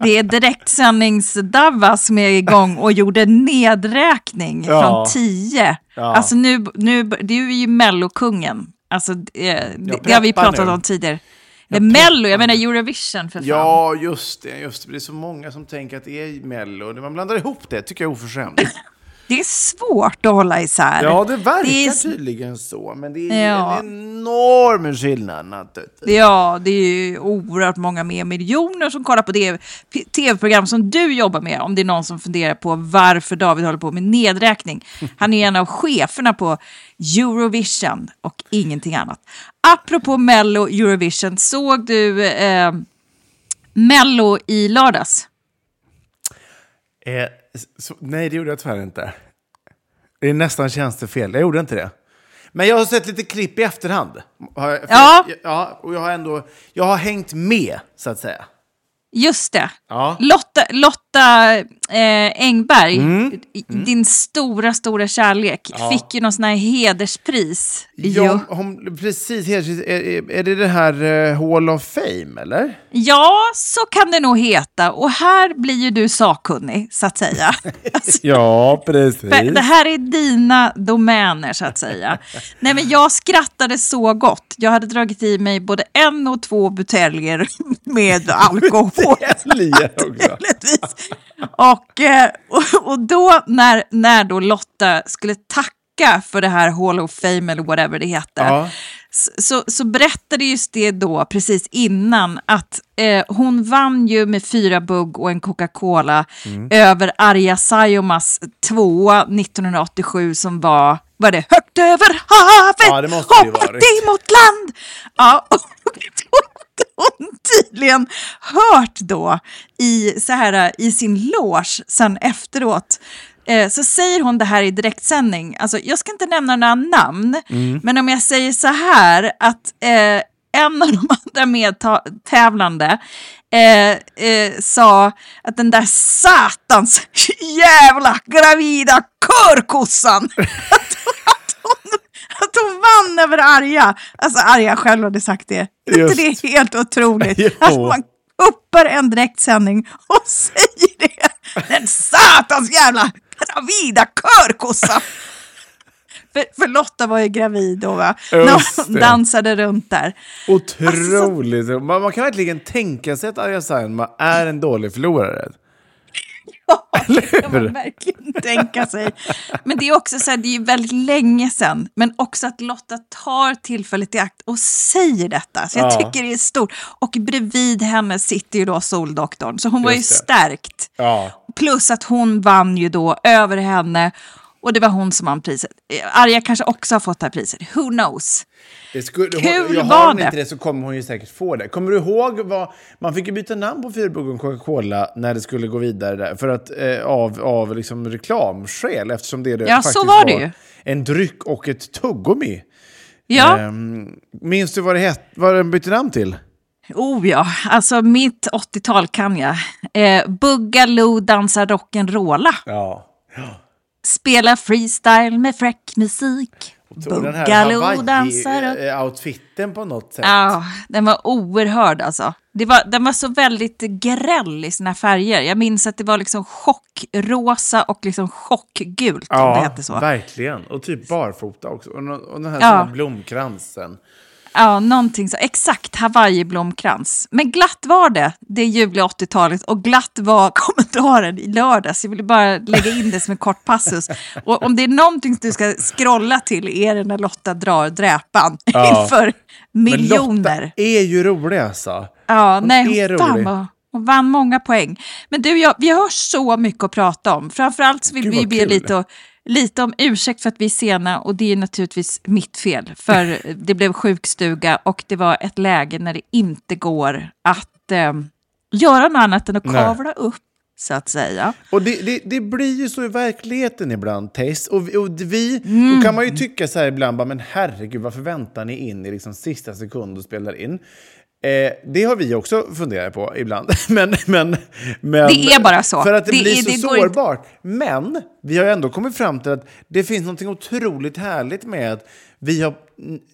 Det är direktsändnings-Davva som är igång och gjorde nedräkning Ja. från 10. Ja. Alltså nu, nu, du är ju mellokungen. Alltså, det, det, det har vi pratat nu. om tidigare. Det är Mello, jag menar Eurovision för fan. Ja, just det, just det. Det är så många som tänker att det är Mello. Man blandar ihop det, tycker jag är oförskämt. Det är svårt att hålla isär. Ja, det verkar Det är- tydligen så, men det är Ja. en enorm skillnad naturligtvis. Ja, det är ju oerhört många mer miljoner som kollar på det tv-program som du jobbar med. Om det är någon som funderar på varför David håller på med nedräkning. Han är en av cheferna på Eurovision och ingenting annat. Apropå Mello Eurovision, såg du eh, Mello i lördags? Eh, så, nej, det gjorde jag tyvärr inte. Det är nästan tjänstefel. Jag gjorde inte det. Men jag har sett lite klipp i efterhand. Har jag- Ja. ja. Och jag har ändå jag har hängt med, så att säga. Just det. Ja. Lotta, Lotta eh, Engberg, Mm. i- din stora, stora kärlek, fick ju någon sån här hederspris. Ja, hon, precis. Är, är, är det det här eh, Hall of Fame, eller? Ja, så kan det nog heta. Och här blir ju du sakkunnig, så att säga. Alltså, Ja, precis. det här är dina domäner, så att säga. Nej, men jag skrattade så gott. Jag hade dragit i mig både en och två buteljer med alkohol. Också. Och, eh, och, och då när, när då Lotta skulle tacka för det här Hall of Fame eller whatever det heter, Ja. så, så berättade just det då precis innan att eh, hon vann ju med fyra bugg och en Coca-Cola Mm. över Arja Saijonmaas tvåa 1987 som var, var det högt över havet, Ja, det måste hoppat emot land. Ja, och hon tydligen hört då i, så här, i sin loge sen efteråt. Eh, så säger hon det här i direktsändning. Alltså, jag ska inte nämna några namn, men om jag säger så här att eh, en av de andra medtävlande eh, eh, sa att den där satans jävla gravida körkossan att, hon, vann över Arja. Alltså Arja själv hade sagt det. Är Just. det helt otroligt? Jo. Att man uppar en direktsändning och säger det. Den satans jävla gravida körkossan. För, för Lotta var ju gravid då va? När hon dansade runt där. Otroligt. Man, man kan verkligen tänka sig att Arja Saijonmaa är en dålig förlorare. Ja, det kan man verkligen tänka sig. Men det är också så här, det är väldigt länge sedan. Men också att Lotta tar tillfället i akt och säger detta. Så jag Ja. tycker det är stort. Och bredvid henne sitter ju då Soldoktorn. Så hon var ju Just det. stärkt. Ja. Plus att hon vann ju då över henne. Och det var hon som vann priset. Eh, Arja kanske också har fått det här priset. Who knows? Det skulle, Kul hon, jag var har hon det. inte det så kommer hon ju säkert få det. Kommer du ihåg vad... Man fick ju byta namn på Fyrbuggen Coca-Cola när det skulle gå vidare där. För att, eh, av av liksom reklamskäl, eftersom det, det Ja, så faktiskt var det ju. en dryck och ett tuggummi. Ja, Ehm, minns du vad det hette, vad den bytte namn till? Oh ja, alltså mitt 80-tal kan jag. Eh, Buggaloo, dansa rock'n'rolla. Ja. Spela freestyle med fräck musik. Och den här rock... Hawaii-outfitten på något sätt. Ja, den var oerhörd alltså. Det var, den var så väldigt gräll i sina färger. Jag minns att det var liksom chockrosa och liksom chockgult. om det hette så. verkligen. Och typ barfota också. Och, och den här Ja. ja. blomkransen. Ja, någonting så. Exakt, Hawaii-blomkrans. Men glatt var det, det juli 80-talet. Och glatt var kommentaren i lördags. Jag ville bara lägga in det som en kort passus. Och om det är någonting du ska scrolla till är det när Lotta drar dräpan Ja. inför Men miljoner. Lotta är ju rolig alltså. Ja, Hon nej, är rolig. vad- hon vann många poäng. Men du, jag, vi har så mycket att prata om. Framförallt så vill Gud, vi be kul. lite, och, lite om ursäkt för att vi är sena och det är naturligtvis mitt fel. För det blev sjukstuga och det var ett läge när det inte går att eh, göra något annat än att Nej. kavla upp, så att säga. Och det, det, det blir ju så i verkligheten ibland, Tess. Och, och vi, Mm. kan man ju tycka så här ibland, bara, men herregud, varför väntar ni in i liksom sista sekund och spelar in? Eh, det har vi också funderat på ibland. men, men, men, Det är bara så. För att det, Det blir så det går inte- sårbart. Men vi har ändå kommit fram till att det finns något otroligt härligt med att vi har,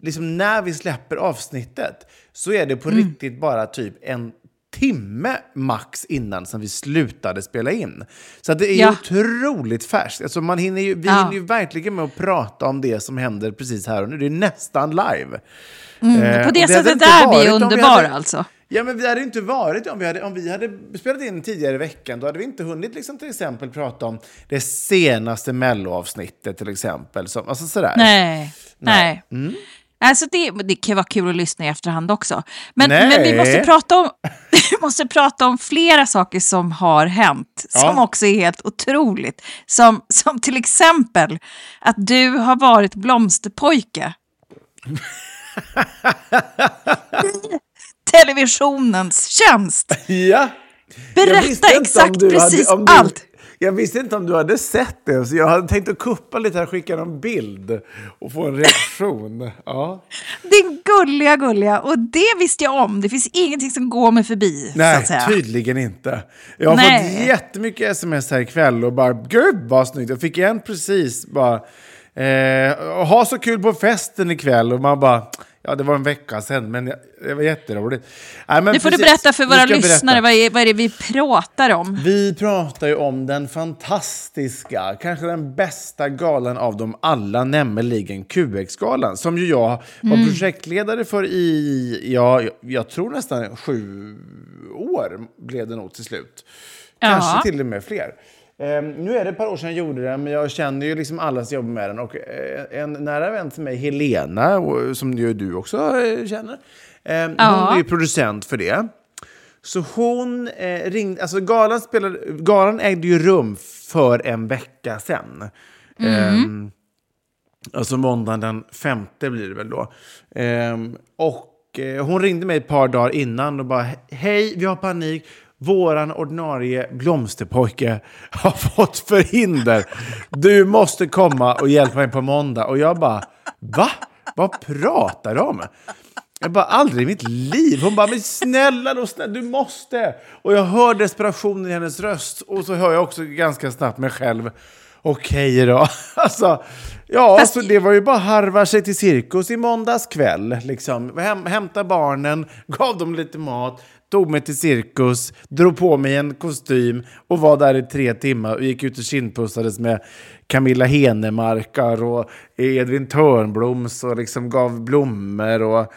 liksom, när vi släpper avsnittet så är det på Mm. riktigt bara typ en timme max innan som vi slutade spela in. Så det är Ja. otroligt färskt. Alltså man hinner ju, vi Ja. hinner ju verkligen med att prata om det som händer precis här och nu. Det är nästan live. Eh, Mm, På och det hade sättet är vi underbara alltså. Ja, men det hade inte varit om vi hade, om vi hade spelat in tidigare i veckan. Då hade vi inte hunnit liksom, till exempel prata om det senaste melloavsnittet till exempel. Som, alltså sådär. Nej, nej. Mm. Alltså det, det kan vara kul att lyssna i efterhand också. Men, men vi, måste prata om, vi måste prata om flera saker som har hänt, Ja. som också är helt otroligt. Som, som till exempel att du har varit blomsterpojke. I televisionens tjänst. Ja. Berätta exakt hade- precis om du- allt. Jag visste inte om du hade sett det, så jag hade tänkt att kuppa lite här, skicka någon bild och få en reaktion. Ja. Din gulliga, gulliga. Och det visste jag om. Det finns ingenting som går mig förbi. Nej, tydligen inte. Jag har Nej. fått jättemycket sms här ikväll och bara gud vad snyggt. Jag fick en precis bara eh, ha så kul på festen ikväll och man bara ja det var en vecka sedan men det var jätteroligt. Nej, men Nu får du precis. berätta för våra lyssnare vad är, vad är det vi pratar om. Vi pratar ju om den fantastiska, kanske den bästa galan av dem alla, nämligen QX-galan. Som ju jag var Mm. projektledare för i, ja, jag, tror nästan sju år blev det nog till slut. Kanske Ja. till och med fler. Eh, nu är det ett par år sedan jag gjorde den, men jag känner ju liksom alla som jobbar med den. Och eh, en nära vän till mig, Helena, som ju du också eh, känner, eh, Ja. hon är ju producent för det. Så hon eh, ringde, alltså galan, spelade, galan ägde ju rum för en vecka sedan. Ehm, alltså måndagen den femte blir det väl då. Ehm, och hon ringde mig ett par dagar innan och bara hej, vi har panik. Våran ordinarie blomsterpojke har fått förhinder. Du måste komma och hjälpa mig på måndag. Och jag bara, va? Vad pratar du om? Jag bara, aldrig i mitt liv. Hon bara, men snälla då, snälla, du måste. Och jag hör desperationen i hennes röst. Och så hör jag också ganska snabbt mig själv. Okej då. Alltså, ja, Fast- så det var ju bara harva sig till cirkus i måndags kväll. Liksom. Häm, hämta barnen, gav dem lite mat, tog mig till cirkus, drog på mig en kostym och var där i tre timmar och gick ut och kindpussades med Camilla Henemarkar och Edvin Törnbloms och liksom gav blommor och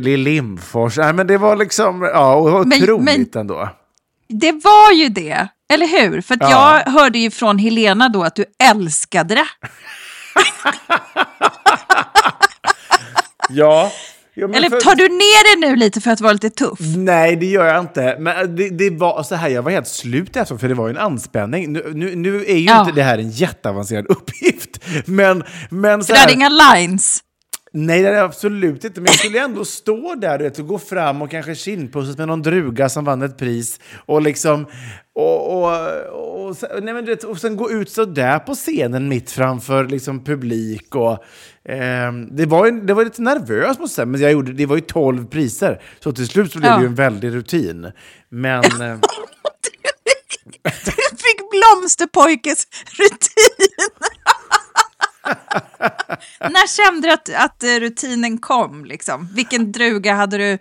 Lill Lindfors. Nej, men det var liksom, ja, och Men- otroligt men- ändå. Det var ju det, eller hur? För Ja. jag hörde ju från Helena då att du älskade det. Ja. Ja Eller för- tar du ner det nu lite för att vara lite tuff? Nej, det gör jag inte. Men det, det var så här, jag var helt slut efter för det var ju en anspänning. Nu, nu, nu är ju Ja. inte det här en jätteavancerad uppgift. Men, men så För du hade här, inga lines. Nej, det är absolut inte. Men jag skulle ändå stå där du vet, och gå fram och kanske kindpussas med någon druga som vann ett pris. Och liksom... Och, och, och, sen, nej, men, du vet, och sen gå ut så där på scenen mitt framför liksom, publik. Och, eh, det, var, det var lite nervöst måste jag säga, men jag gjorde, det var ju 12 priser. Så till slut så blev Ja. det ju en väldig rutin. Men... Eh, Du fick blomsterpojkes rutin. När kände du att, att eh, rutinen kom? Liksom? Vilken druga hade du eh,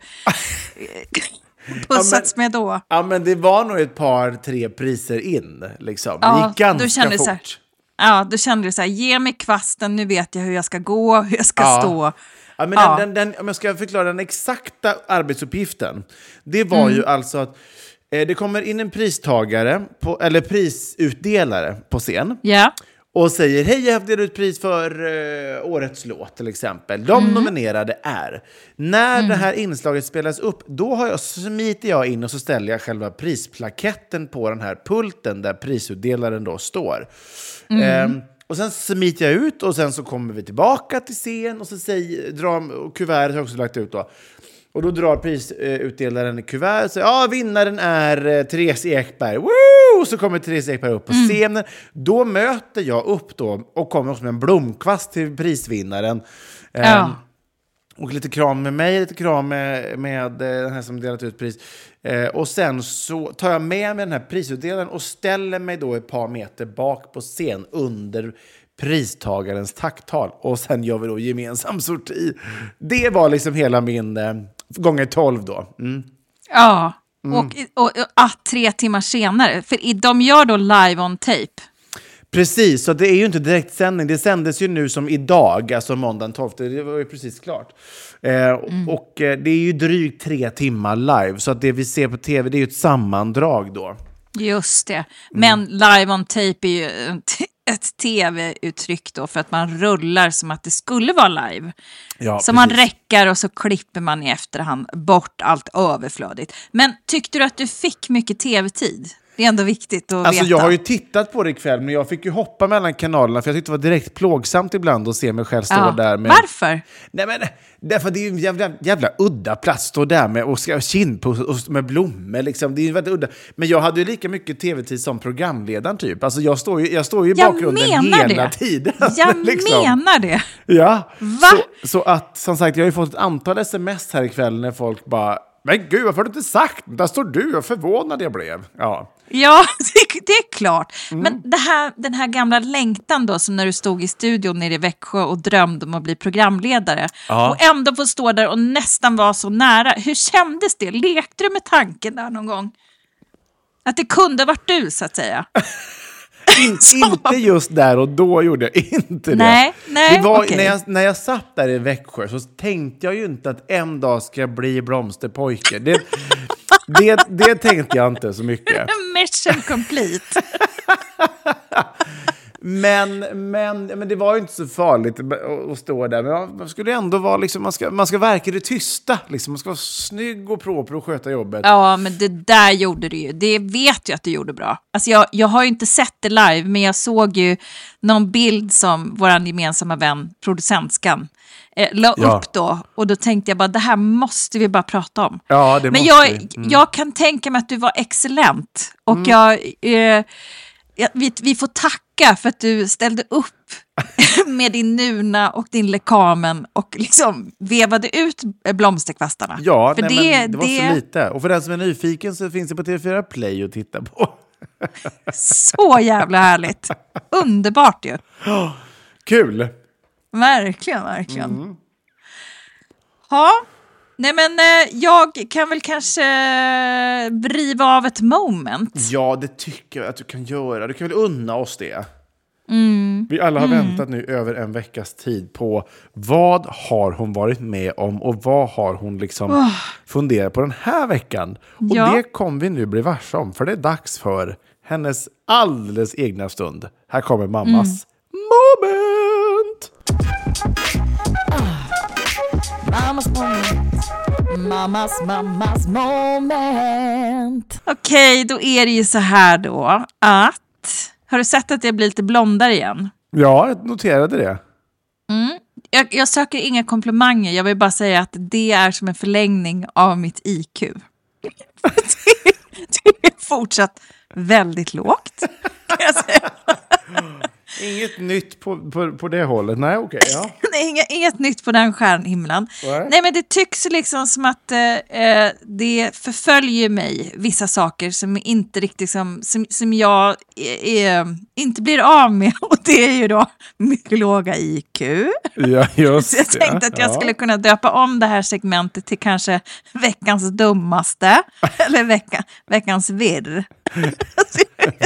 pussats med då? Ja, men det var nog ett par, tre priser in. Liksom. Det Ja, gick ganska då kände du fort. så här, Ja, då kände du så här, ge mig kvasten, nu vet jag hur jag ska gå, hur jag ska Ja. stå. Ja, men Ja. Den, den, den, om jag ska förklara den exakta arbetsuppgiften. Det var ju alltså att eh, det kommer in en pristagare, på, eller prisutdelare på scen. Ja, Och säger hej, jag delar ut pris för eh, årets låt till exempel. De nominerade är. När det här inslaget spelas upp, då har jag, smiter jag in och så ställer jag själva prisplaketten på den här pulten där prisutdelaren då står. Ehm, och sen smiter jag ut och sen så kommer vi tillbaka till scen och så säger, drar, och kuvertet har jag också lagt ut då. Och då drar prisutdelaren kuvert och säger ja, vinnaren är eh, Therese Ekberg. Woo! Och så kommer Therese Ekberg upp på scenen. Då möter jag upp då och kommer med en blomkvast till prisvinnaren. Ja. och lite kram med mig, lite kram med, med eh, den här som delat ut pris. Eh, och sen så tar jag med mig den här prisutdelaren och ställer mig då ett par meter bak på scen under pristagarens tacktal. Och sen gör vi då gemensam sorti. Det var liksom hela min eh, gånger 12 då. Mm. ja. Och, och, och att tre timmar senare, för de gör då live on tape. Precis, så det är ju inte direktsändning. Det sändes ju nu som idag, alltså måndagen 12. Det var ju precis klart. Eh, Och eh, det är ju drygt tre timmar live, så att det vi ser på tv det är ju ett sammandrag då. Just det. Mm. Men live on tape är ju ett- tv-uttryck då för att man rullar som att det skulle vara live. Ja, så man precis. räckar och så klipper man i efterhand bort allt överflödigt. Men tyckte du att du fick mycket tv-tid? Det är ändå viktigt att Alltså veta. jag har ju tittat på det ikväll, men jag fick ju hoppa mellan kanalerna för jag tyckte det var direkt plågsamt ibland att se mig själv stå Ja. där med... Varför? Nej men, därför det är ju en jävla, jävla udda plats, stå där med och kindpuss och med blommor liksom. Det är ju väldigt udda. Men jag hade ju lika mycket tv-tid som programledaren typ. Alltså jag står ju, jag står ju i Jag bakgrunden hela det. tiden. Jag liksom. menar det. Ja. Va? Så, så att, som sagt, jag har ju fått ett antal sms här ikväll när folk bara men gud, varför har du inte sagt? Där står du, vad förvånad jag blev. Ja. Ja, det, är klart. Mm. Men det här, den här gamla längtan då, som när du stod i studion nere i Växjö och drömde om att bli programledare. Ja. Och ändå få stå där och nästan vara så nära. Hur kändes det? Lekte du med tanken där någon gång? Att det kunde varit du, så att säga. In, inte just där och då gjorde jag inte det. Nej, nej, det var, okej. när, jag, när jag satt där i Växjö så tänkte jag ju inte att en dag ska jag bli blomsterpojke. Det, det, det tänkte jag inte så mycket. Mission complete. Men, men, men det var ju inte så farligt att- stå där. Men man- man skulle ändå vara liksom, man ska, man ska verka i det tysta. Liksom. Man ska vara snygg och proper och sköta jobbet. Ja, men det där gjorde du ju. Det vet jag att du gjorde bra. Alltså jag, jag har ju inte sett det live, men jag såg ju någon bild som vår gemensamma vän, producentskan, eh, la Ja. upp då. Och då tänkte jag bara, det här måste vi bara prata om. Ja, det men måste jag, vi. Mm. jag kan tänka mig att du var excellent. Och Mm. jag, eh, jag, vi, vi får tacka för att du ställde upp med din nuna och din lekamen och liksom vevade ut blomsterkvastarna. Ja, för nej, det, det var så lite. Och för den som är nyfiken så finns det på TV4 Play att titta på. Så jävla härligt. Underbart ju. Kul! Verkligen, verkligen. Mm. Ja, nej men eh, jag kan väl kanske eh, driva av ett moment. Ja, det tycker jag att du kan göra. Du kan väl unna oss det. Mm. Vi alla har väntat nu över en veckas tid på vad har hon varit med om och vad har hon liksom funderat på den här veckan. Och Ja. det kommer vi nu bli varse om, för det är dags för hennes alldeles egna stund. Här kommer mammas moment! Mamas moment. Mamas, mamas moment. Okej, då är det ju så här då att... Har du sett att jag blir lite blondare igen? Ja, jag noterade det. jag, jag söker inga komplimanger, jag vill bara säga att det är som en förlängning av mitt IQ. det, det är fortsatt väldigt lågt, kan jag säga. Inget nytt på, på, på det hållet. Nej, okej. ja. Nej, inget, inget nytt på den stjärnhimlen. Nej. Nej, men det tycks liksom som att eh, eh, det förföljer mig, vissa saker som inte riktigt som, som, som jag eh, eh, inte blir av med. Och det är ju då mycket låga IQ. Ja, just Så jag tänkte att jag Ja. skulle kunna döpa om det här segmentet till kanske veckans dummaste eller vecka, veckans virr.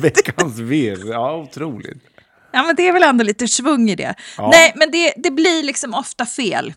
Veckans virr. Ja, otroligt. Ja, men det är väl ändå lite svung i det. Ja. Nej, men det, det blir liksom ofta fel.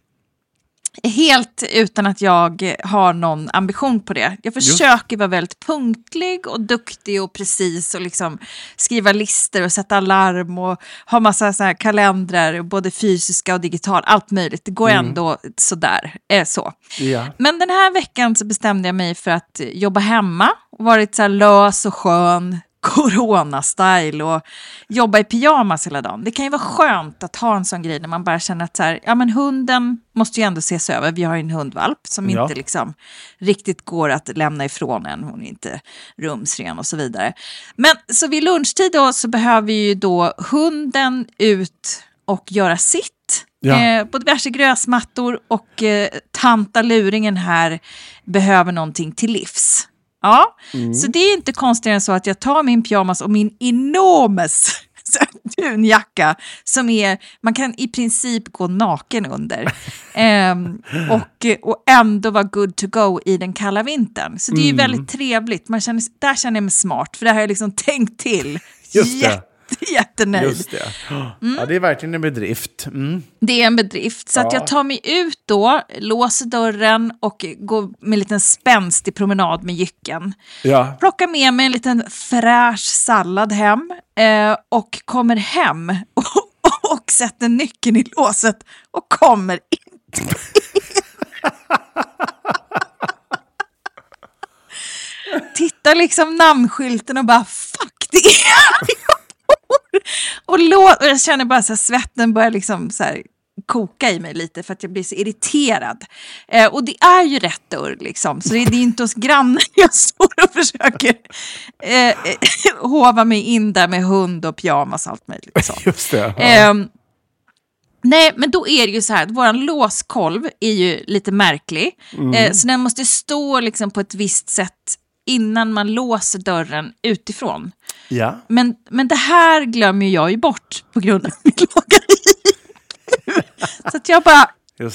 Helt utan att jag har någon ambition på det. Jag försöker vara väldigt punktlig och duktig och precis och liksom skriva listor och sätta alarm och ha massa så här kalendrar, både fysiska och digital, allt möjligt. Det går ändå sådär. Eh, så. Ja. Men den här veckan så bestämde jag mig för att jobba hemma och varit så här lös och skön, corona-style och jobba i pyjamas hela dagen. Det kan ju vara skönt att ha en sån grej när man bara känner att så här, ja men hunden måste ju ändå ses över. Vi har ju en hundvalp som Ja. inte liksom riktigt går att lämna ifrån en. Hon är inte rumsren och så vidare. Men så vid lunchtid då så behöver ju då hunden ut och göra sitt. Ja. Eh, på diverse gräsmattor och eh, tanta luringen här behöver någonting till livs. Ja, så det är inte konstigare än så att jag tar min pyjamas och min enormes dunjacka som är, man kan i princip gå naken under. Ehm, och, och ändå vara good to go i den kalla vintern. Så det är ju väldigt trevligt. Man känner, där känner jag mig smart, för det har jag liksom tänkt till. Just det. Jätte, jättenöjd. Just det. Ja, det är verkligen en bedrift. Mm. Det är en bedrift. Så att Ja. jag tar mig ut då, låser dörren och går med en liten spänstig promenad med jycken. Ja. Plockar med mig en liten fräsch sallad hem eh, och kommer hem och, och sätter nyckeln i låset och kommer in. Tittar liksom namnskylten och bara fuck det är. Och, lå- och jag känner bara så här, svetten börjar liksom så här koka i mig lite för att jag blir så irriterad. Eh, och det är ju rätt dörr liksom, så det, det är inte hos grannen jag står och försöker eh, eh, hova mig in där med hund och pyjamas och allt möjligt. Så. Just det. Ja. Ehm, nej, men då är det ju så här att vår låskolv är ju lite märklig. Eh, så den måste stå liksom på ett visst sätt innan man låser dörren utifrån. ja. Men, men det här glömmer jag ju bort på grund av min låga IQ. Så att jag bara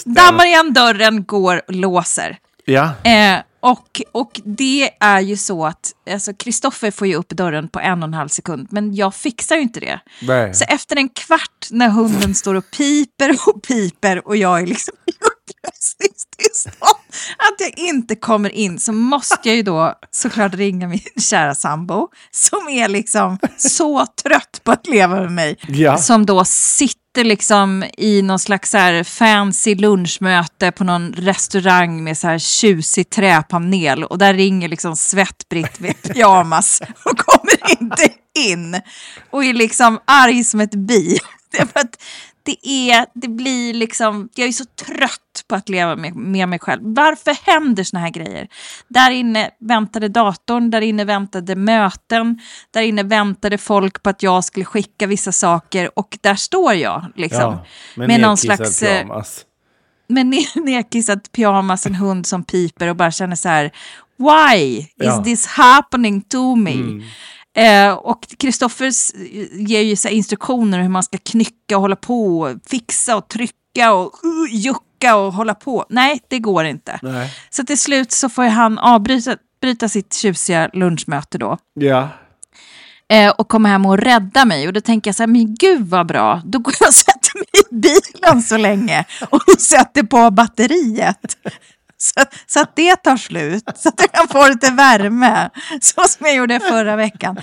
dammar igen dörren, går och låser. Ja. Eh, och, och det är ju så att alltså Kristoffer får ju upp dörren på en och en halv sekund, men jag fixar ju inte det. Nej. Så efter en kvart när hunden står och piper och piper och jag är liksom i upplösningstillstånd, att jag inte kommer in, så måste jag ju då såklart ringa min kära sambo, som är liksom så trött på att leva med mig, Ja. som då sitter liksom i någon slags så här fancy lunchmöte på någon restaurang med så här tjusig träpanel och där ringer liksom Svett-Britt med pyjamas och kommer inte in och är liksom arg som ett bi. Det är för att det, är, det blir liksom, jag är så trött på att leva med, med mig själv. Varför händer såna här grejer? Där inne väntade datorn, där inne väntade möten, där inne väntade folk på att jag skulle skicka vissa saker och där står jag liksom. ja. Men med någon slags... eh, pyjamas. med ne- nedkissad pyjamas, en hund som piper och bara känner så här, why is Ja. Mm. this happening to me? Eh, och Kristoffer ger ju så instruktioner hur man ska knycka och hålla på, och fixa och trycka och uh, jucka och hålla på. Nej, det går inte. Nej. Så till slut så får han avbryta bryta sitt tjusiga lunchmöte då Ja. eh, och komma hem och rädda mig. Och då tänker jag så här, men gud vad bra, då går jag och sätter mig i bilen så länge och sätter på batteriet. Så, så att det tar slut, så att jag kan få lite värme, så som jag gjorde förra veckan.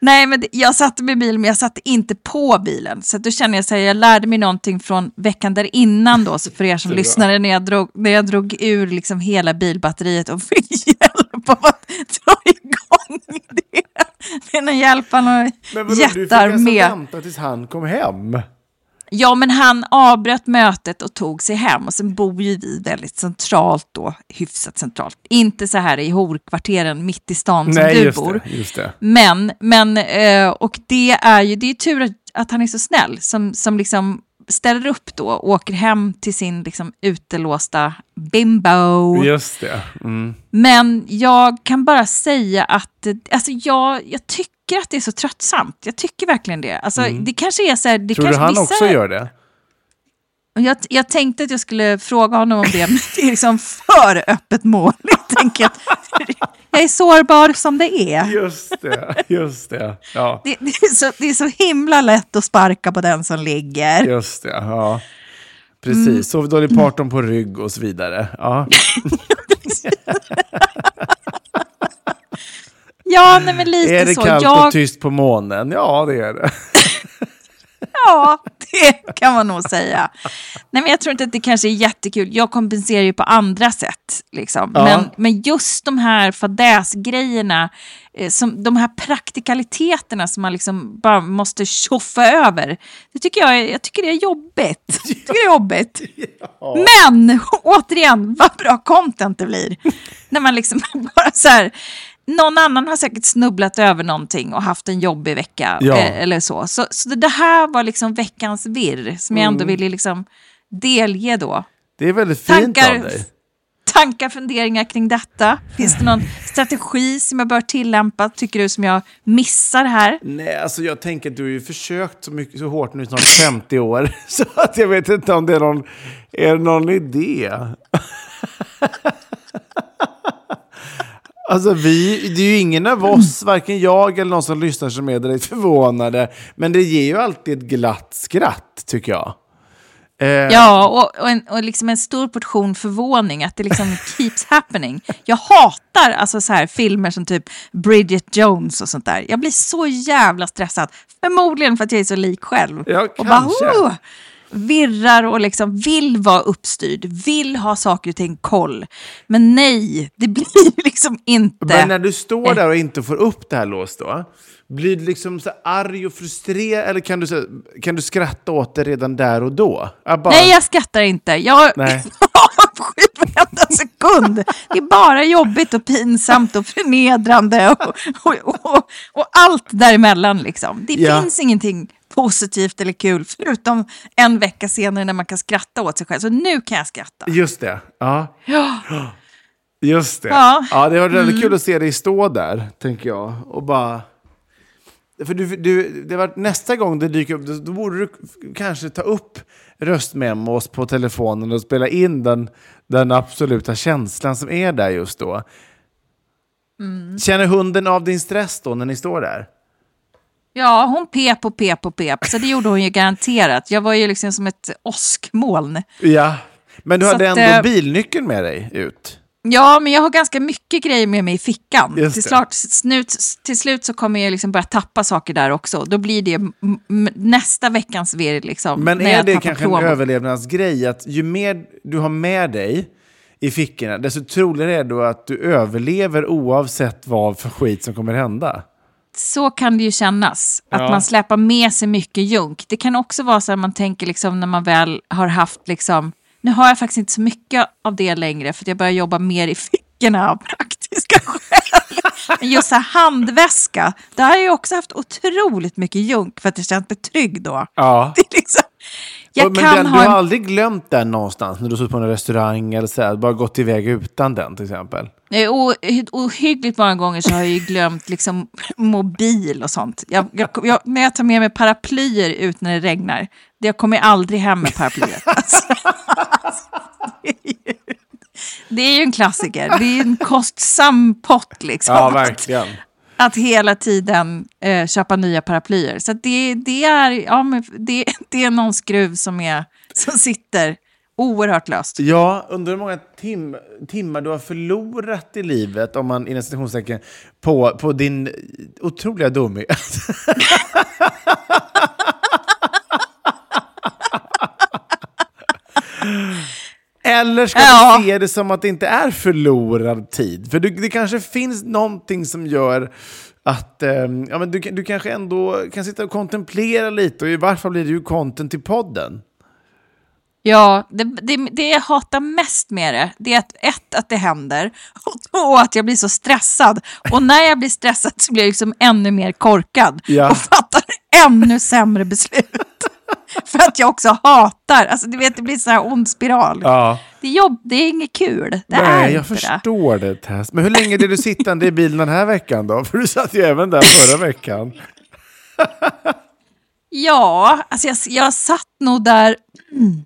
Nej, men jag satte mig i bilen, men jag satte inte på bilen. Så att då känner jag här, jag lärde mig någonting från veckan där innan då, så för er som lyssnade, när jag drog, när jag drog ur liksom hela bilbatteriet och fick hjälp av att dra igång det. Med någon hjälp av någon Men vadå, du fick alltså jättearmé. vänta tills han kom hem? Ja, men han avbröt mötet och tog sig hem. Och sen bor ju vi väldigt centralt då, hyfsat centralt. Inte så här i horkvarteren mitt i stan som Nej, du just bor. det. Just det. Men, men eh, och det är ju det är tur att, att han är så snäll som, som liksom ställer upp då och åker hem till sin liksom utelåsta bimbo. Just det. Mm. Men jag kan bara säga att alltså jag, jag tycker att det är så tröttsamt. Jag tycker verkligen det. Alltså, Det kanske är så här... Det Mm. Tror du kanske, han vissa- också gör det? jag, jag tänkte att jag skulle fråga honom om det, men det är liksom för öppet mål. Jag, jag är sårbar som det är. Just det. Just det. Ja, Det, det, är så, det är så himla lätt att sparka på den som ligger. just det. Ja. Precis. Mm. Sov Dolly Parton på rygg och så vidare. Ja. Ja, nej, men lite Är det så. kallt jag, och tyst på månen? Ja, det är det. Ja, det kan man nog säga. Nej, men jag tror inte att det kanske är jättekul. Jag kompenserar ju på andra sätt. Liksom. Ja. Men, men just de här fadäsgrejerna, eh, som, de här praktikaliteterna som man liksom bara måste tjoffa över. Det tycker jag, är- jag tycker det är jobbigt. Jag tycker det är jobbigt. Men återigen, vad bra content det blir. När man liksom bara så här, någon annan har säkert snubblat över någonting och haft en jobbig vecka. Ja. eh, Eller så. Så, så det här var liksom veckans virr som jag Mm. ändå ville liksom delge då. Det är väldigt fint Tankar, av dig. tankar, funderingar kring detta? Finns det någon strategi som jag bör tillämpa, tycker du, som jag missar här? Nej, alltså jag tänker att du har ju försökt så, mycket, så hårt nu i snart 50 år. Så att jag vet inte om det är någon, är någon idé. Alltså vi, det är ju ingen av oss, varken jag eller någon som lyssnar som är direkt förvånade. Men det ger ju alltid ett glatt skratt, tycker jag. Eh, Ja, och, och, en, och liksom en stor portion förvåning att det liksom keeps happening. Jag hatar alltså så här filmer som typ Bridget Jones och sånt där. Jag blir så jävla stressad. Förmodligen för att jag är så lik själv. Ja, och bara, kanske. "Oh!" Virrar och liksom vill vara uppstyrd, vill ha saker och ting koll. Men nej, det blir liksom inte... Men när du står där och inte får upp det här låst då, blir du liksom så arg och frustrerad eller kan du, så, kan du skratta åt det redan där och då? Jag bara, Nej, jag skrattar inte. Jag avskyr varenda sekund. Det är bara jobbigt och pinsamt och förnedrande och, och, och, och allt däremellan. Liksom. Det Ja. finns ingenting positivt eller kul förutom en vecka senare när man kan skratta åt sig själv. Så nu kan jag skratta. Just det. Ja. Ja. Just det. Ja. Ja, det var väldigt kul att se dig stå där, tänker jag. Och bara... För du, du, det var nästa gång det dyker upp, då, borde du kanske ta upp röstmemos på telefonen och spela in den, den absoluta känslan som är där just då. Känner hunden av din stress då när ni står där? Ja, hon pep och pep och pep, så det gjorde hon ju garanterat. Jag var ju liksom som ett åskmoln. Ja. Men du Så hade att, ändå eh, bilnyckeln med dig ut? Ja, men jag har ganska mycket grejer med mig i fickan. Till, slart, snut, till slut så kommer jag liksom börja tappa saker där också. Då blir det nästa veckans virr. Liksom, Men är det kanske en plånbok. överlevnadsgrej att ju mer du har med dig i fickorna, desto troligare är det då att du överlever oavsett vad för skit som kommer hända? Så kan det ju kännas, att Ja. man släpar med sig mycket junk. Det kan också vara så att man tänker liksom när man väl har haft, liksom, nu har jag faktiskt inte så mycket av det längre för att jag börjar jobba mer i fickorna av praktiska skäl. Men just så här handväska, där har jag också haft otroligt mycket junk för att jag känt mig trygg då. Ja. Det är liksom, jag men kan den, ha du har aldrig glömt den någonstans när du suttit på en restaurang eller så här, bara gått iväg utan den till exempel? O- Ohyggligt många gånger så har jag ju glömt liksom, mobil och sånt. Jag, jag, jag, när jag tar med mig paraplyer ut när det regnar, jag kommer aldrig hem med paraplyer. Alltså, det, är ju, det är ju en klassiker. Det är en kostsam pott liksom. Ja, verkligen. Att hela tiden eh, köpa nya paraplyer. Så det, det, är, ja, men det, det är någon skruv som, är, som sitter oerhört löst. Ja, undrar hur många tim timmar du har förlorat i livet, om man inom citationstecken, på, på din otroliga dumhet. Eller ska Ja. du se det som att det inte är förlorad tid? För det, det kanske finns någonting som gör att eh, ja, men du, du kanske ändå kan sitta och kontemplera lite och i varje fall blir det ju content till podden. Ja, det, det, det jag hatar mest med det, det är att ett, att det händer och två, att jag blir så stressad. Och när jag blir stressad så blir jag liksom ännu mer korkad Ja. och fattar ännu sämre beslut. För att jag också hatar, alltså du vet det blir så här ond spiral. Ja. Det, är jobb, det är inget kul, det är Nej, jag inte det. förstår det Tess. Men hur länge är du sittande i bilen den här veckan då? För du satt ju även där förra veckan. Ja, alltså jag, jag satt nog där... Mm.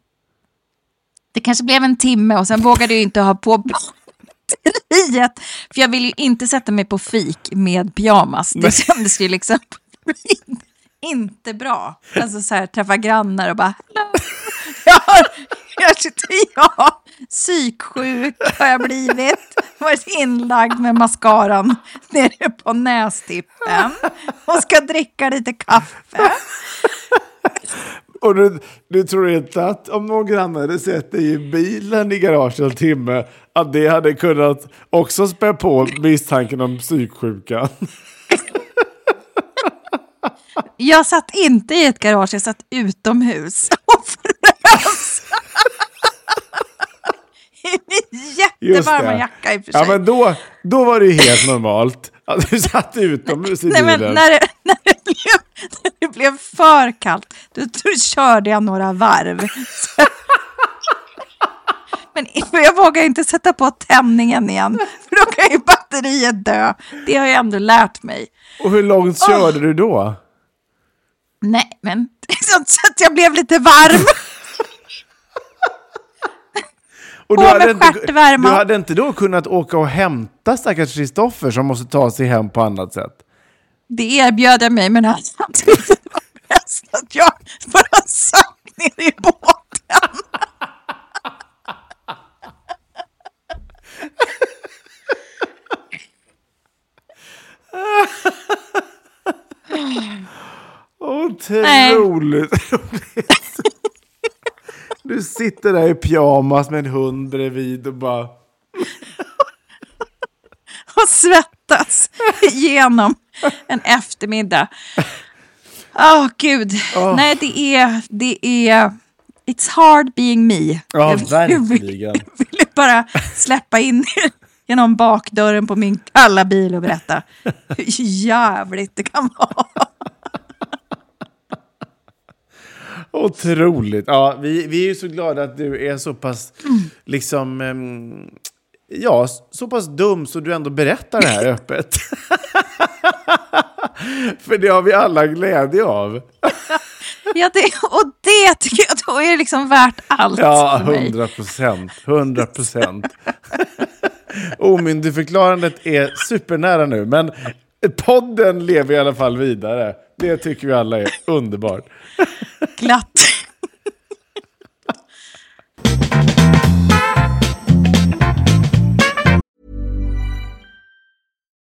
Det kanske blev en timme och sen vågade jag inte ha på batteriet. För jag vill ju inte sätta mig på fik med pyjamas. Det kändes ju liksom inte bra. Alltså så här, träffa grannar och bara... "Hallå." Jag har, jag, ja, psyksjuk har jag blivit. Varit inlagd med mascaran nere på nästippen. Och ska dricka lite kaffe. Och du, du tror inte att om någon granne hade sett dig i bilen i garaget en timme, att det hade kunnat också spä på misstanken om psyksjuka? Jag satt inte i ett garage, jag satt utomhus och frös. I min jättevarma jacka i och för sig. Ja, men då, då var det ju helt normalt att du satt utomhus i Nej, bilen. men när det, när, det blev, när det blev för kallt, då, då körde jag några varv. Så- Men jag vågar inte sätta på tändningen igen, för då kan ju batteriet dö. Det har jag ändå lärt mig. Och hur långt körde du då? Nej, men så att jag blev lite varm. Och På med inte, stjärtvärma. du hade inte då kunnat åka och hämta stackars Kristoffer som måste ta sig hem på annat sätt? Det erbjöd jag mig, men han tyckte det var bäst att jag bara satt ner i båten. Otroligt roligt. Du sitter där i pyjamas med en hund bredvid och bara... och svettas igenom en eftermiddag. Åh, gud. Nej, det är, det är... It's hard being me. Ja, Jag vill- verkligen. Jag ville bara släppa in genom bakdörren på min kalla bil och berätta hur jävligt det kan vara. Otroligt. Ja, vi, vi är ju så glada att du är så pass, liksom, ehm, ja, så pass dum så du ändå berättar det här öppet. För det har vi alla glädje av. Ja, det, och det tycker jag då är liksom värt allt Ja, hundra procent. Hundra procent. Omyndigförklarandet är supernära nu, men podden lever i alla fall vidare. Det tycker vi alla är underbart. Glatt.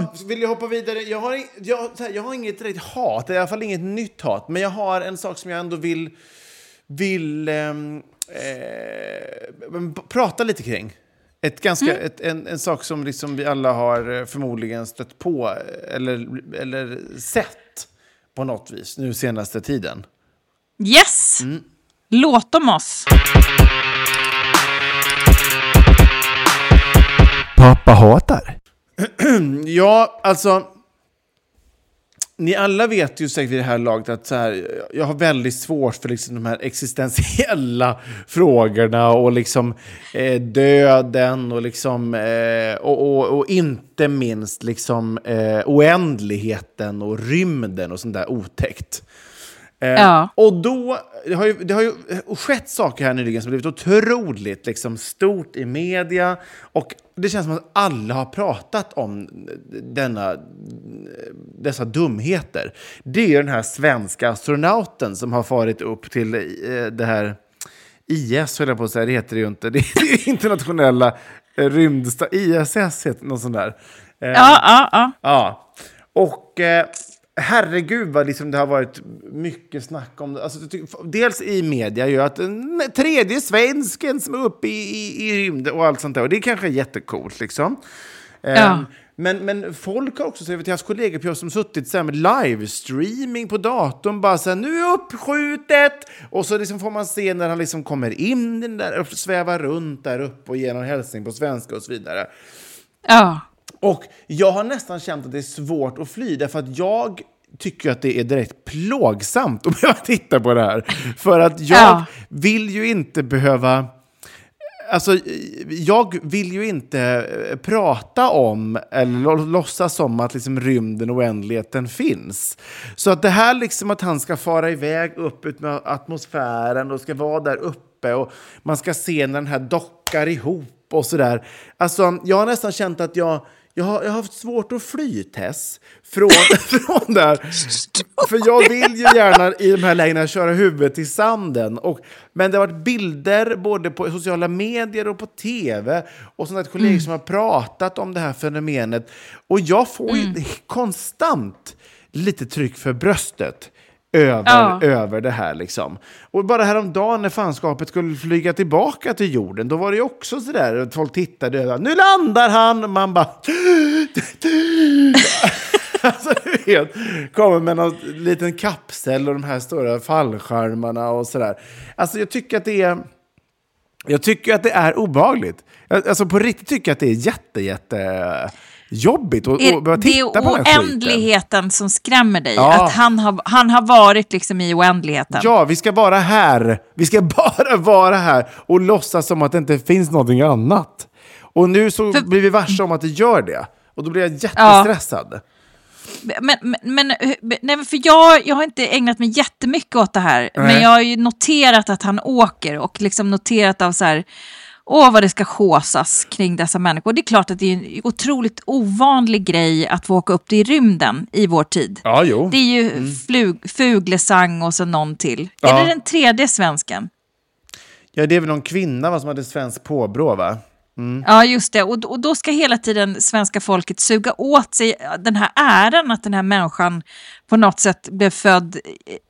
Jag vill jag hoppa vidare. Jag har, ing- jag, så här, jag har inget direkt hat, i alla fall inget nytt hat. Men jag har en sak som jag ändå vill, vill eh, p- prata lite kring. Ett ganska, ett, en, en sak som liksom vi alla har eh, förmodligen stött på eh, eller, eller sett på något vis nu senaste tiden. Yes! Mm. Låt om oss. Pappa hatar. ja, alltså... Ni alla vet ju säkert vid det här laget att så här, jag har väldigt svårt för liksom de här existentiella frågorna och liksom eh, döden och, liksom, eh, och, och, och inte minst liksom, eh, oändligheten och rymden och sånt där otäckt. Eh, Ja. Och då, det har, ju, det har ju skett saker här nyligen som blivit otroligt liksom, stort i media. Och det känns som att alla har pratat om denna, dessa dumheter. Det är ju den här svenska astronauten som har farit upp till eh, det här IS, höll jag på att säga, det heter det ju inte. Det är internationella eh, rymdsta... ISS heter något sånt där. Eh, Ja, ja, ja. Ja, och eh, herregud vad liksom det har varit mycket snack om det. Alltså, dels i media ju att den tredje svensken som är uppe i, i, i rymden och allt sånt där. Och det kanske är jättecoolt liksom. Ja. Ehm, men, men folk har också, så jag vet, jag har haft kollegor på som suttit så med livestreaming på datorn, bara så här, nu är uppskjutet! Och så liksom får man se när han liksom kommer in den där och svävar runt där uppe och ger någon hälsning på svenska och så vidare. ja. Och jag har nästan känt att det är svårt att fly, därför att jag tycker att det är direkt plågsamt att behöva titta på det här. För att jag Ja. vill ju inte behöva... Alltså, jag vill ju inte eh, prata om eller låtsas som att liksom rymden och oändligheten finns. Så att det här liksom att han ska fara iväg upp ut med atmosfären och ska vara där uppe och man ska se när den här dockar ihop och sådär. Alltså, jag har nästan känt att jag jag har, jag har haft svårt att fly, Tess, från, från där. För jag vill ju gärna i de här lägena köra huvudet i sanden. Och, men det har varit bilder både på sociala medier och på tv och sådana kollegor som har pratat om det här fenomenet. Och jag får ju konstant lite tryck för bröstet över, Ja. över det här. Liksom. Och bara häromdagen när fanskapet skulle flyga tillbaka till jorden, då var det ju också sådär att folk tittade över. Nu landar han! Och man bara... alltså, du vet, kommer med någon liten kapsel och de här stora fallskärmarna och sådär. Alltså, jag tycker att det är... Jag tycker att det är obehagligt. Alltså på riktigt tycker jag att det är jätte, jätte jobbigt att behöva det titta är på den här skiten. oändligheten som skrämmer dig. Ja. Att han har, han har varit liksom i oändligheten. Ja, vi ska vara här. Vi ska bara vara här och låtsas som att det inte finns någonting annat. Och nu så För- blir vi varse om att det gör det. Och då blir jag jättestressad. Men, men, men nej, för jag, jag har inte ägnat mig jättemycket åt det här. Nej. Men jag har ju noterat att han åker och liksom noterat av så här, åh vad det ska håsas kring dessa människor. Det är klart att det är en otroligt ovanlig grej att få åka upp till rymden i vår tid. Ja, jo. Det är ju flug, Fuglesang och så någon till. Ja. Är det den tredje svensken? Ja, det är väl någon kvinna va, som hade svenskt påbrå, va? Ja, just det. Och, och då ska hela tiden svenska folket suga åt sig den här äran att den här människan på något sätt blev född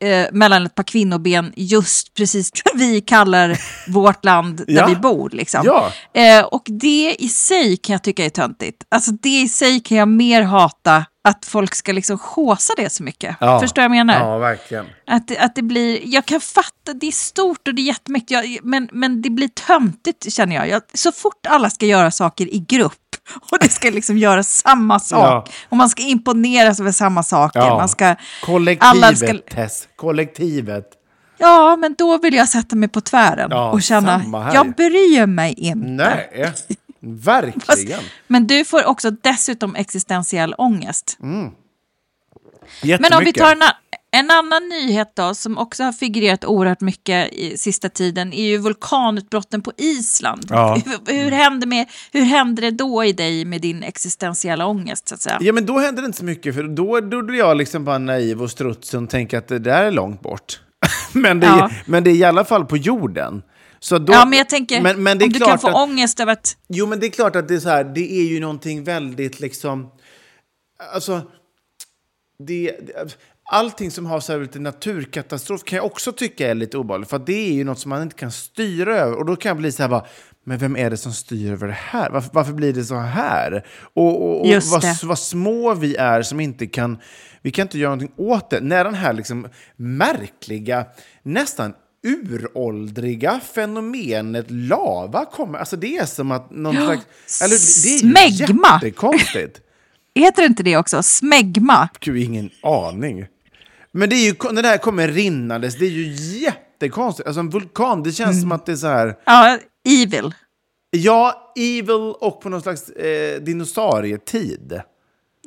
eh, mellan ett par kvinnoben just precis där vi kallar vårt land där Ja. vi bor. Liksom. Ja. Eh, och det i sig kan jag tycka är töntigt. Alltså det i sig kan jag mer hata att folk ska liksom håsa det så mycket. Ja. Förstår du vad jag menar? Ja, verkligen. Att, att det blir, jag kan fatta, det är stort och det är jättemäktigt, jag, men, men det blir töntigt känner jag. jag. Så fort alla ska göra saker i grupp och det ska liksom göra samma sak. Ja. Och man ska imponeras över samma saker. Ja. Man ska, Kollektivet, ska, Tess. Kollektivet. ja, men då vill jag sätta mig på tvären Ja, och känna, jag bryr mig inte. Nej, verkligen. Men du får också dessutom existentiell ångest. Jättemycket. Men om vi tar en, en annan nyhet då, som också har figurerat oerhört mycket i sista tiden, är ju vulkanutbrotten på Island. Ja. Hur, hur, hände med, hur hände det då i dig med din existentiella ångest, så att säga? Ja, men då hände det inte så mycket, för då då blev jag liksom bara naiv och strutsig och tänkte att det där är långt bort. men, det är, Ja. men det är i alla fall på jorden. Så då, ja, men jag tänker, men, men om du kan få att, ångest över att... Jo, men det är klart att det är så här, det är ju någonting väldigt liksom... Alltså, det, allting som har så här lite naturkatastrof kan jag också tycka är lite obehagligt. För det är ju något som man inte kan styra över. Och då kan jag bli så här bara, men vem är det som styr över det här? Varför, varför blir det så här? Och, och, och vad, vad små vi är som inte kan, vi kan inte göra någonting åt det. När den här liksom märkliga, nästan uråldriga fenomenet lava kommer. Alltså det är som att någon slags... Eller, det är Smegma. jättekonstigt. Heter inte det också? Smegma? Gud, ingen aning. Men det är ju, när det här kommer rinnandes, det är ju jättekonstigt. Alltså en vulkan, det känns som att det är så här... Ja, evil. Ja, evil och på någon slags eh, dinosaurietid.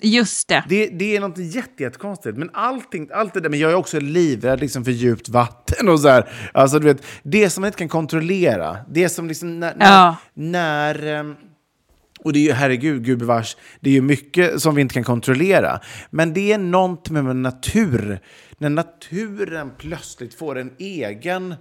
Just det. Det, det är något jätte, jättekonstigt. Men allting, allt det där, men jag är också livrädd liksom för djupt vatten och så här. Alltså, du vet, det som man inte kan kontrollera. Det som liksom när... när, Ja. när ehm, och det är ju, herregud, gubevars, det är ju mycket som vi inte kan kontrollera. Men det är något med natur. När naturen plötsligt får en egen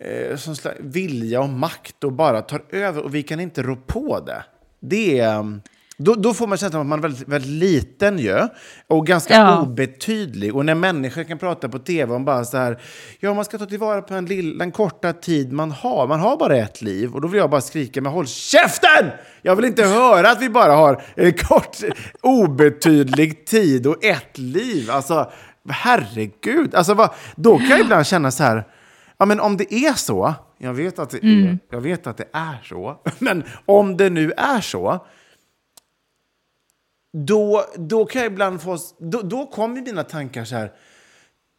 eh, som slags vilja och makt och bara tar över och vi kan inte rå på det. Det är... Mm, då, då får man känslan av att man är väldigt, väldigt liten ju, och ganska Ja. obetydlig. Och när människor kan prata på tv om bara så här, ja man ska ta tillvara på den, lilla, den korta tid man har. Man har bara ett liv. Och då vill jag bara skrika, men håll käften! Jag vill inte höra att vi bara har en kort, obetydlig tid och ett liv. Alltså, herregud. Alltså, vad, då kan jag ibland känna så här, Ja, men om det är så, jag vet, att det är, jag vet att det är så, men om det nu är så, då, då kan jag ibland få... Då, då kommer mina tankar så här,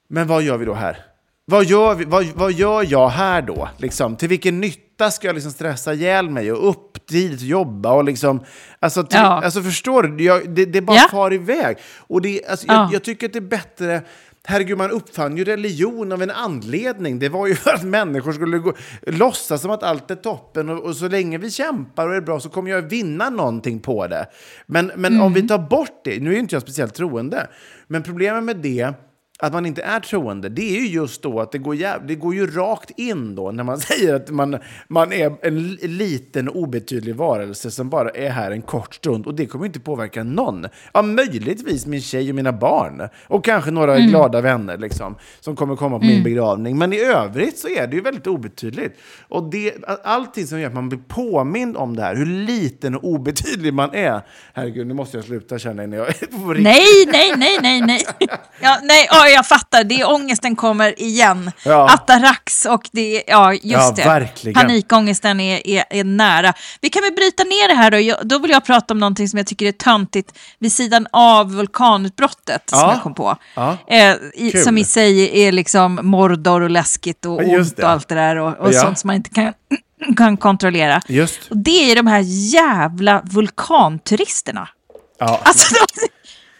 men vad gör vi då här? Vad gör, vi, vad, vad gör jag här då? Liksom, till vilken nytta ska jag liksom stressa ihjäl mig och upp tidigt och jobba? Och liksom, alltså, till, Ja. alltså förstår du? Jag, det, det bara Ja. far iväg. Och det, alltså, Ja. jag, jag tycker att det är bättre... Herregud, man uppfann ju religion av en anledning. Det var ju för att människor skulle gå, låtsas som att allt är toppen och, och så länge vi kämpar och är bra så kommer jag vinna någonting på det. Men, men om vi tar bort det, nu är inte jag speciellt troende, men problemet med det att man inte är troende, det är ju just då att det går, jäv, det går ju rakt in då när man säger att man, man är en li- liten obetydlig varelse som bara är här en kort stund och det kommer inte påverka någon. Ja, möjligtvis min tjej och mina barn och kanske några glada vänner liksom, som kommer komma på min begravning. Men i övrigt så är det ju väldigt obetydligt. Och det, allting som gör att man blir påmind om det här, hur liten och obetydlig man är. Herregud, nu måste jag sluta känna innan jag är på riktigt. Nej, nej, nej, nej, nej. Ja, nej ja, jag fattar. Det är ångesten kommer igen. Ja. Atarax och det är, ja just Ja, det. verkligen. Panikångesten är, är, är nära. Vi kan väl bryta ner det här då. Jag, då vill jag prata om någonting som jag tycker är töntigt vid sidan av vulkanutbrottet som Ja. jag kom på. Ja. Eh, i, som i sig är liksom Mordor och läskigt och ont och allt det där och, och sånt som man inte kan, kan kontrollera. Just. Och det är de här jävla vulkanturisterna. Ja. Alltså de,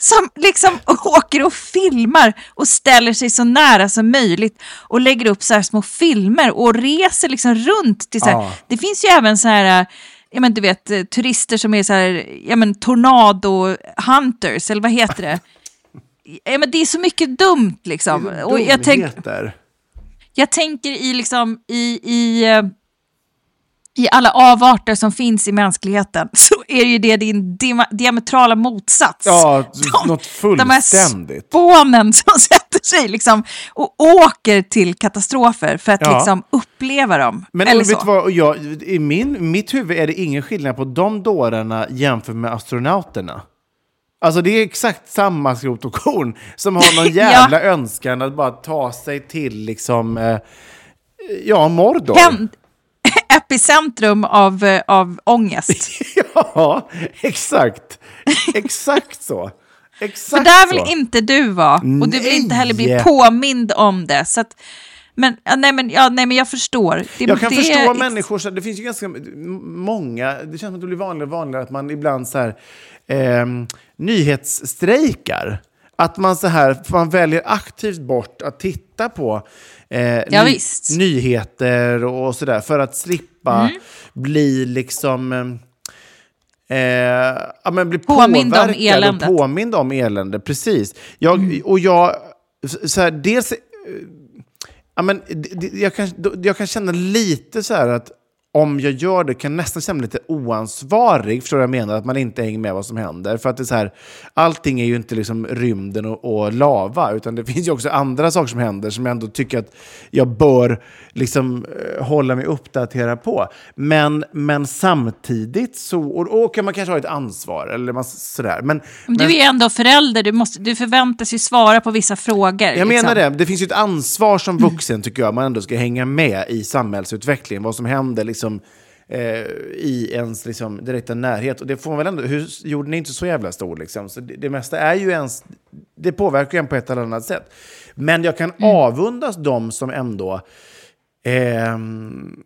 som liksom åker och filmar och ställer sig så nära som möjligt och lägger upp så här små filmer och reser liksom runt till så här. Ja. Det finns ju även så här, ja men du vet, eh, turister som är så här, ja men tornado hunters, eller vad heter det? Ja, men det är så mycket dumt liksom. Och jag, tänk, jag tänker i liksom i, i, eh, i alla avarter som finns i mänskligheten så är ju det din dia- diametrala motsats. Ja, något De här fullständigt. spånen som sätter sig liksom och åker till katastrofer för att Ja. liksom uppleva dem. Men Eller vet vad, jag, i min, mitt huvud är det ingen skillnad på de dårarna jämfört med astronauterna. Alltså det är exakt samma skrot och korn som har någon Ja. jävla önskan att bara ta sig till liksom, eh, ja, Mordor. Hem- epicentrum av, eh, av ångest. Ja, exakt. Exakt så. Exakt För där vill så. inte du vara. Och du vill inte heller bli påmind om det. Så att, men, ja, nej, men, ja, nej, men jag förstår. Det, Jag kan det, förstå människor, så det finns ju ganska många, det känns som att det blir vanligare och vanligare att man ibland så här, ehm, nyhetsstrejkar. Att man så här, man väljer aktivt bort att titta på eh, Ja. Mm. nyheter och sådär för att slippa bli liksom eh, ja, men bli Påmind om påverkad eländet. och påmind om elände. Precis. Jag, Mm. Och jag, så här, dels Ja, men, jag, kan, jag kan känna lite så här att om jag gör det kan jag nästan känna mig lite oansvarig, förstår du vad jag menar? Att man inte hänger med vad som händer. För att det är så här, allting är ju inte liksom rymden och, och lava, utan det finns ju också andra saker som händer som jag ändå tycker att jag bör liksom eh, hålla mig uppdaterad på. Men, men samtidigt så, och, och kan man kanske ha ett ansvar, eller man, sådär. Men, Men du är ändå förälder, du, måste, du förväntas ju svara på vissa frågor. jag liksom. menar det. Det finns ju ett ansvar som vuxen, tycker jag, man ändå ska hänga med i samhällsutvecklingen. Vad som händer liksom, eh, i ens liksom, direkta närhet. Och det får man väl ändå... Hur, jorden är inte så jävla stor. Liksom. Så det, det mesta är ju ens... Det påverkar ju en på ett eller annat sätt. Men jag kan avundas de som ändå... ehm,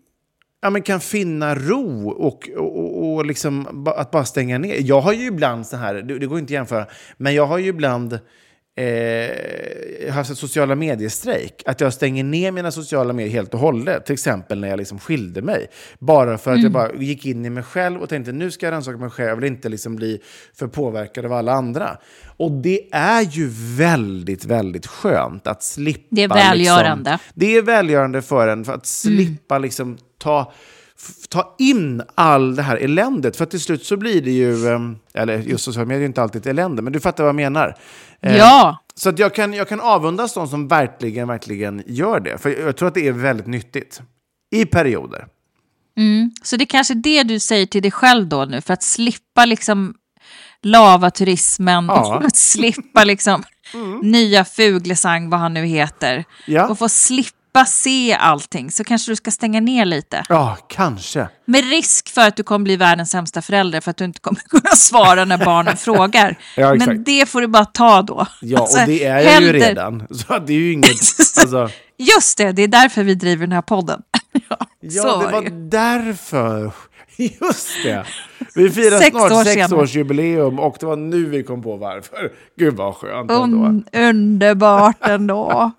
ja, men kan finna ro och, och, och, liksom att bara stänga ner. Jag har ju ibland så här, det, det går inte att jämföra, men jag har ju ibland eh, haft ett sociala mediestrejk. Att jag stänger ner mina sociala medier helt och hållet. Till exempel när jag liksom skilde mig. Bara för att jag bara gick in i mig själv och tänkte nu ska jag rannsaka mig själv. Jag vill inte liksom bli för påverkad av alla andra. Och det är ju väldigt, väldigt skönt att slippa... Det är välgörande. Liksom, det är välgörande för en, för att slippa liksom ta ta in all det här eländet. För att till slut så blir det ju, ehm, eller just sociala medier är inte alltid ett elände, men du fattar vad jag menar. Eh, Ja, Så jag, kan, jag kan avundas de som verkligen, verkligen gör det. För jag tror att det är väldigt nyttigt. I perioder. så det är kanske det du säger till dig själv då nu, för att slippa liksom lavaturismen, Ja. och slippa liksom nya Fuglesang, vad han nu heter, Ja. och få slippa se allting, så kanske du ska stänga ner lite. Ja, kanske. Med risk för att du kommer bli världens sämsta förälder för att du inte kommer kunna svara när barnen frågar. Ja. Men det får du bara ta då. Ja, Alltså, och det är jag ju hellre- redan. Så det är ju inget... Alltså, Just det, det är därför vi driver den här podden. ja, ja, det var var ju. därför. Just det. Vi firar Sex snart år sex senare. års jubileum och det var nu vi kom på varför. Gud vad skönt ändå. Un- underbart ändå.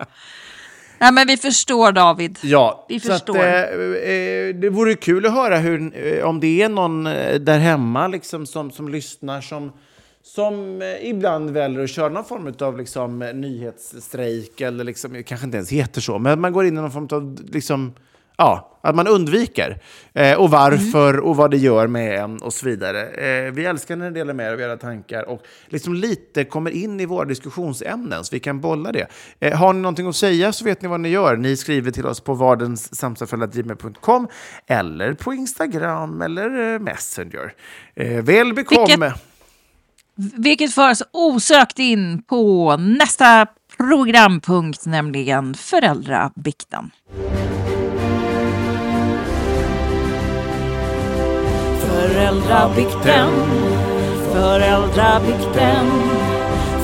Nej, men vi förstår David. Ja, Vi förstår. Att, eh, eh, det vore kul att höra hur, eh, om det är någon eh, där hemma liksom, som, som lyssnar som, som ibland väljer att köra någon form av liksom, nyhetsstrejk eller liksom, kanske inte ens heter så, men man går in i någon form av liksom, ja, att man undviker. Eh, och varför och vad det gör med en och så vidare. Eh, vi älskar när ni delar med er av era tankar och liksom lite kommer in i våra diskussionsämnen så vi kan bolla det. Eh, har ni någonting att säga så vet ni vad ni gör. Ni skriver till oss på vardenssamtalsföräldragmail.com eller på Instagram eller eh, Messenger. Eh, väl bekomme! Vilket- Vilket för oss osökt in på nästa programpunkt, nämligen föräldrabikten. Föräldrabikten, föräldrabikten,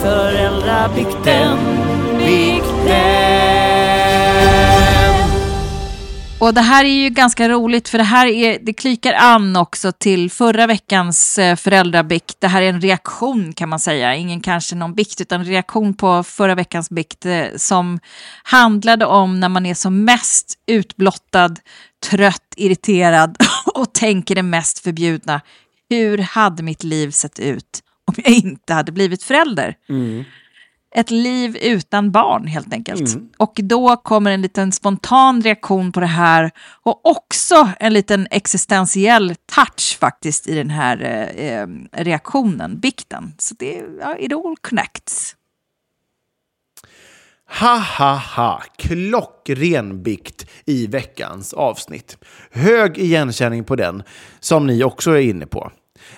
föräldrabikten, bikten. Och det här är ju ganska roligt för det här är, det klikar an också till förra veckans eh, föräldrabikt. Det här är en reaktion kan man säga, ingen kanske någon bikt utan reaktion på förra veckans bikt eh, som handlade om när man är som mest utblottad, trött, irriterad och tänker det mest förbjudna. Hur hade mitt liv sett ut om jag inte hade blivit förälder? Ett liv utan barn helt enkelt. Och då kommer en liten spontan reaktion på det här och också en liten existentiell touch faktiskt i den här eh, eh, reaktionen, bikten. Så det, ja, it all connects. Ha, ha, ha. Klockren bikt i veckans avsnitt. Hög igenkänning på den, som ni också är inne på.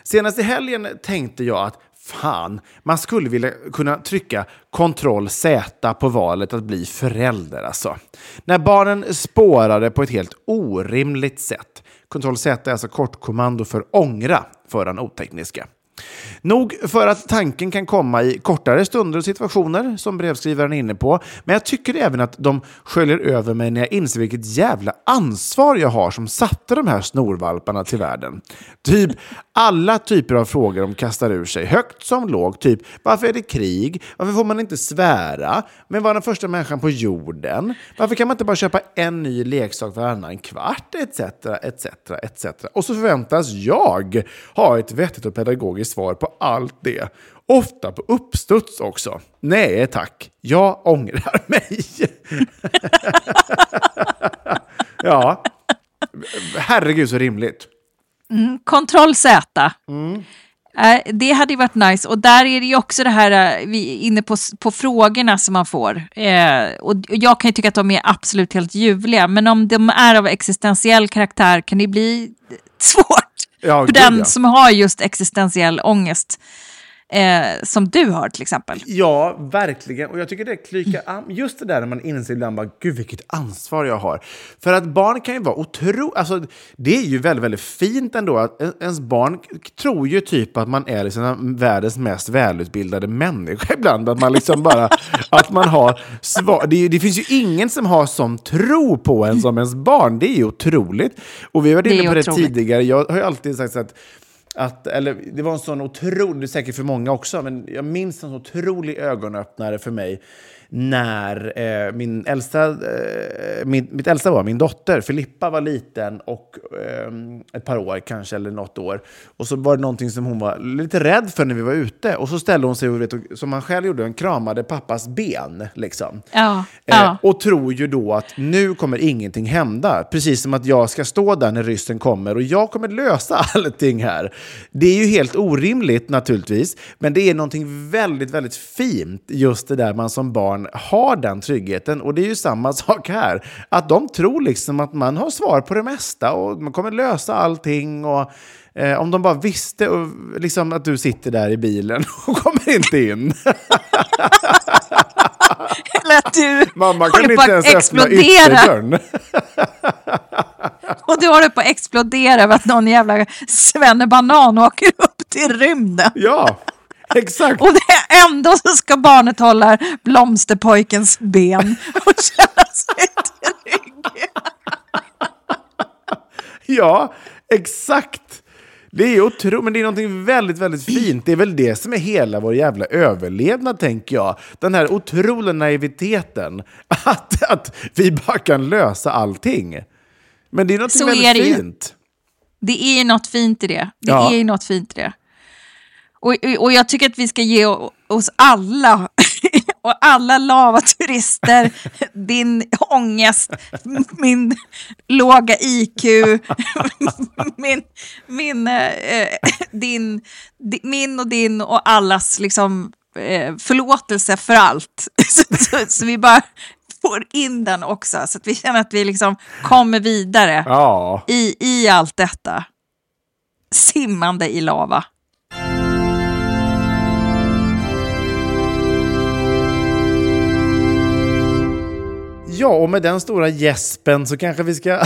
Senast i helgen tänkte jag att fan, man skulle vilja kunna trycka Ctrl Z på valet att bli förälder alltså. När barnen spårade på ett helt orimligt sätt. Ctrl Z är alltså kortkommando för ångra för den otekniska. Nog för att tanken kan komma i kortare stunder och situationer, som brevskrivaren är inne på, men jag tycker även att de sköljer över mig när jag inser vilket jävla ansvar jag har som satte de här snorvalparna till världen. Typ alla typer av frågor de kastar ur sig, högt som lågt, typ varför är det krig? Varför får man inte svära? Men var den första människan på jorden? Varför kan man inte bara köpa en ny leksak varannan kvart? Etc, etc, etc. Och så förväntas jag ha ett vettigt och pedagogiskt svar på allt det. Ofta på uppstuds också. Nej tack, jag ångrar mig. ja, herregud så rimligt. Mm, kontroll Z. Mm. Det hade ju varit nice. Och där är det ju också det här, eh, vi är inne på, på frågorna som man får. Eh, och jag kan ju tycka att de är absolut helt ljuvliga. Men om de är av existentiell karaktär kan det bli svårt. Ja, för gud, den ja. som har just existentiell ångest. Eh, som du har till exempel. Ja, verkligen. Och jag tycker det klyka an. Just det där när man inser ibland bara, gud vilket ansvar jag har. För att barn kan ju vara otroligt... Alltså, det är ju väldigt, väldigt fint ändå att en- ens barn tror ju typ att man är liksom en världens mest välutbildade människa ibland. Att man liksom bara... att man har svar. Det, det finns ju ingen som har sån tro på en som ens barn. Det är ju otroligt. Och vi var Det är inne på det otroligt. tidigare. Jag har ju alltid sagt så att att, eller, det var en sån otrolig, säkert för många också, men jag minns en sån otrolig ögonöppnare för mig när eh, min äldsta, eh, min, mitt äldsta var min dotter, Filippa var liten och eh, ett par år kanske, eller något år. Och så var det någonting som hon var lite rädd för när vi var ute. Och så ställde hon sig, och vet, du, som man själv gjorde, hon kramade pappas ben. Liksom. Ja, Eh, ja. och tror ju då att nu kommer ingenting hända. Precis som att jag ska stå där när ryssen kommer och jag kommer lösa allting här. Det är ju helt orimligt naturligtvis, men det är någonting väldigt, väldigt fint just det där man som barn har den tryggheten. Och det är ju samma sak här. Att de tror liksom att man har svar på det mesta och man kommer lösa allting. Och, eh, om de bara visste och, liksom, att du sitter där i bilen och kommer inte in. Eller att du Mamma kan inte att ens öppna explodera. ytterdörren. Och du håller på att explodera över att någon jävla svennebanan åker upp till rymden. Ja, exakt. Och det, ändå så ska barnet hålla blomsterpojkens ben och känna sig trygg. Ja, exakt. Det är otroligt, men det är någonting väldigt, väldigt fint. Det är väl det som är hela vår jävla överlevnad, tänker jag. Den här otroliga naiviteten. Att, att vi bara kan lösa allting. Men det är någonting Så väldigt är det ju. fint. Det är ju något fint i det. Det Ja. är ju något fint i det. Och, och jag tycker att vi ska ge oss alla, och alla lavaturister, din ångest, min låga IQ, min, min, eh, din, di- min och din och allas liksom, eh, förlåtelse för allt. Så, så, så vi bara får in den också, så att vi känner att vi liksom kommer vidare Ja. i, i allt detta. Simmande i lava. Ja, och med den stora gäspen så kanske vi ska...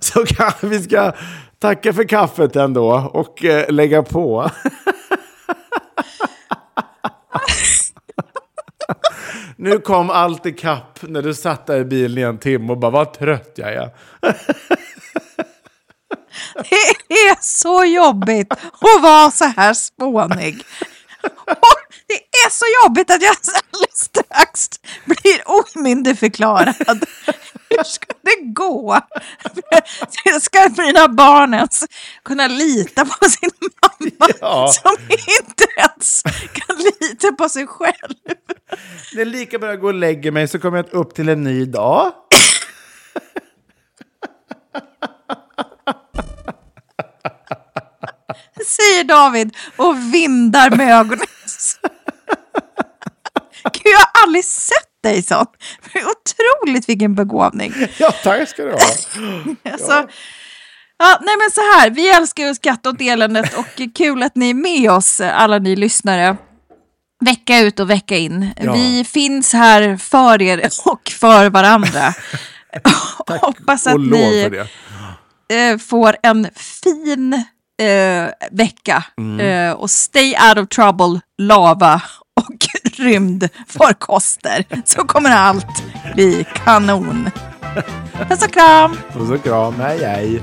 så kanske vi ska tacka för kaffet ändå och eh, lägga på. Nu kom allt i kapp när du satt där i bilen i en timme och bara vad trött jag är. Det är så jobbigt att vara så här spånig. Och det är så jobbigt att jag alldeles strax blir omyndigförklarad. Hur ska det gå? Ska mina barn ens kunna lita på sin mamma Ja. som inte ens kan lita på sig själv? Det är lika bra att gå och lägga mig så kommer jag upp till en ny dag. säger David och vindar med ögonen. Gud, jag har aldrig sett dig sån. Är Otroligt vilken begåvning. Ja, tack ska du ha. Alltså, ja, nej men så här, vi älskar ju att skratta åt eländet och kul att ni är med oss, alla ni lyssnare. Vecka ut och vecka in. Ja. Vi finns här för er och för varandra. Hoppas att Och lov ni för det. eh, får en fin eh, vecka. Eh, och stay out of trouble, lava och rymdfarkoster. Så kommer allt bli kanon. Puss och kram! Puss Och kram, hej hej.